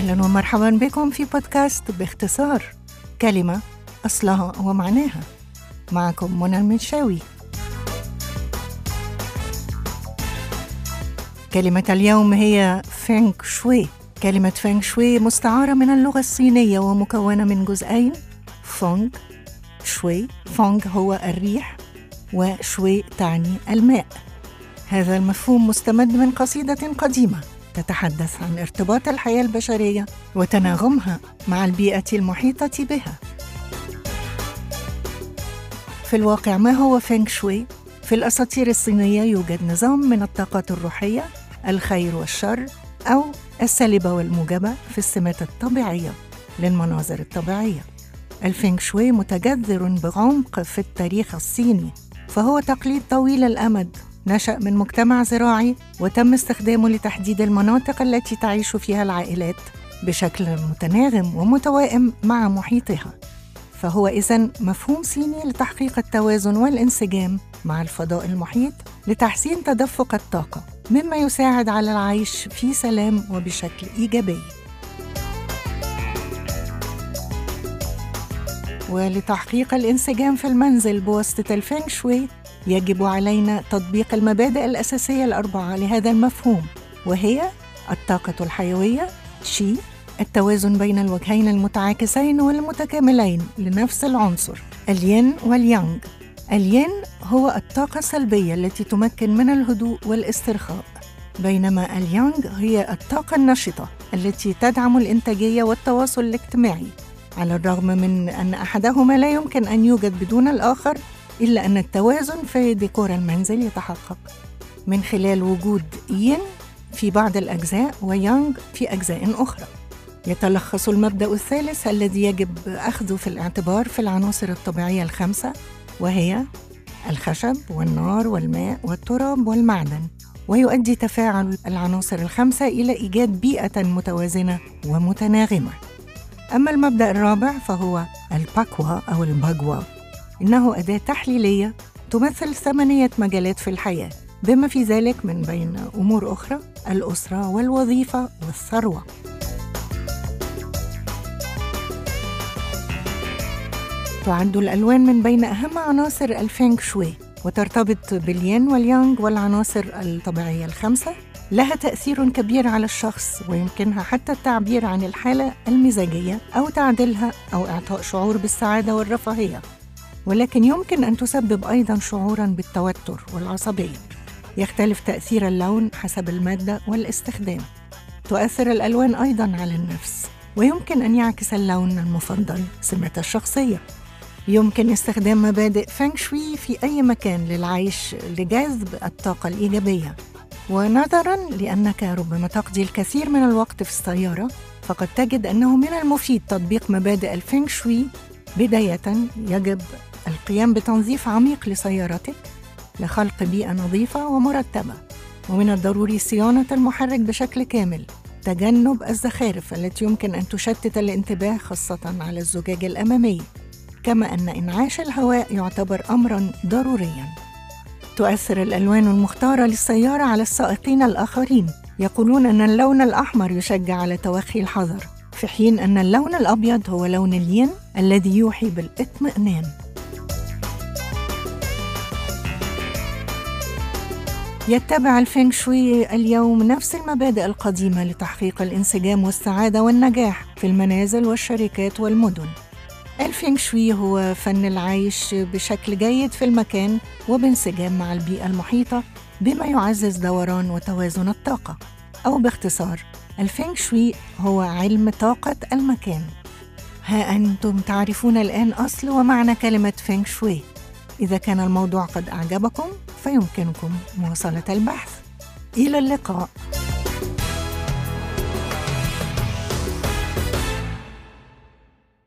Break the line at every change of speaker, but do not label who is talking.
أهلا ومرحبا بكم في بودكاست باختصار كلمة أصلها ومعناها. معكم منى المنشاوي. كلمة اليوم هي فينغ شوي. كلمة فينغ شوي مستعارة من اللغة الصينية ومكونة من جزئين فونغ شوي. فونغ هو الريح وشوي تعني الماء. هذا المفهوم مستمد من قصيدة قديمة. تتحدث عن ارتباط الحياة البشرية وتناغمها مع البيئة المحيطة بها. في الواقع ما هو فينغ شوي؟ في الأساطير الصينية يوجد نظام من الطاقات الروحية الخير والشر أو السالبة والموجبة في السمات الطبيعية للمناظر الطبيعية. الفينغ شوي متجذر بعمق في التاريخ الصيني فهو تقليد طويل الأمد نشأ من مجتمع زراعي وتم استخدامه لتحديد المناطق التي تعيش فيها العائلات بشكل متناغم ومتوائم مع محيطها. فهو إذا مفهوم صيني لتحقيق التوازن والانسجام مع الفضاء المحيط لتحسين تدفق الطاقة مما يساعد على العيش في سلام وبشكل إيجابي. ولتحقيق الانسجام في المنزل بواسطة الفينغ شوي يجب علينا تطبيق المبادئ الأساسية الأربعة لهذا المفهوم وهي الطاقة الحيوية شي التوازن بين الوجهين المتعاكسين والمتكاملين لنفس العنصر الين واليانغ. الين هو الطاقة السلبية التي تمكن من الهدوء والاسترخاء بينما اليانغ هي الطاقة النشطة التي تدعم الإنتاجية والتواصل الاجتماعي. على الرغم من أن أحدهما لا يمكن أن يوجد بدون الآخر إلا أن التوازن في ديكور المنزل يتحقق. من خلال وجود ين في بعض الأجزاء ويانغ في أجزاء أخرى. يتلخص المبدأ الثالث الذي يجب أخذه في الاعتبار في العناصر الطبيعية الخمسة وهي الخشب والنار والماء والتراب والمعدن. ويؤدي تفاعل العناصر الخمسة إلى إيجاد بيئة متوازنة ومتناغمة. أما المبدأ الرابع فهو الباكوا أو الباغوا إنه أداة تحليلية تمثل ثمانية مجالات في الحياة بما في ذلك من بين أمور أخرى الأسرة والوظيفة والثروة. تعد الألوان من بين أهم عناصر الفينغ شوي وترتبط بالين واليانغ والعناصر الطبيعية الخمسة. لها تأثير كبير على الشخص ويمكنها حتى التعبير عن الحالة المزاجية أو تعديلها أو إعطاء شعور بالسعادة والرفاهية. ولكن يمكن أن تسبب أيضا شعورا بالتوتر والعصبية. يختلف تأثير اللون حسب المادة والاستخدام. تؤثر الألوان أيضا على النفس ويمكن أن يعكس اللون المفضل سمة الشخصية. يمكن استخدام مبادئ فانغ شوي في أي مكان للعيش لجذب الطاقة الإيجابية. ونظرا لأنك ربما تقضي الكثير من الوقت في السيارة فقد تجد أنه من المفيد تطبيق مبادئ الفينغ شوي. بداية يجب القيام بتنظيف عميق لسيارتك لخلق بيئة نظيفة ومرتبة ومن الضروري صيانة المحرك بشكل كامل تجنب الزخارف التي يمكن أن تشتت الانتباه خاصة على الزجاج الأمامي. كما أن إنعاش الهواء يعتبر أمرا ضروريا. تؤثر الألوان المختارة للسيارة على السائقين الآخرين. يقولون أن اللون الأحمر يشجع على توخي الحذر في حين أن اللون الأبيض هو لون الين الذي يوحي بالإطمئنان. يتبع الفينغ شوي اليوم نفس المبادئ القديمة لتحقيق الانسجام والسعادة والنجاح في المنازل والشركات والمدن. الفينغ شوي هو فن العيش بشكل جيد في المكان وبانسجام مع البيئة المحيطة بما يعزز دوران وتوازن الطاقة. أو باختصار الفينغ شوي هو علم طاقة المكان. ها أنتم تعرفون الآن أصل ومعنى كلمة فينغ شوي. إذا كان الموضوع قد أعجبكم فيمكنكم مواصلة البحث. إلى اللقاء.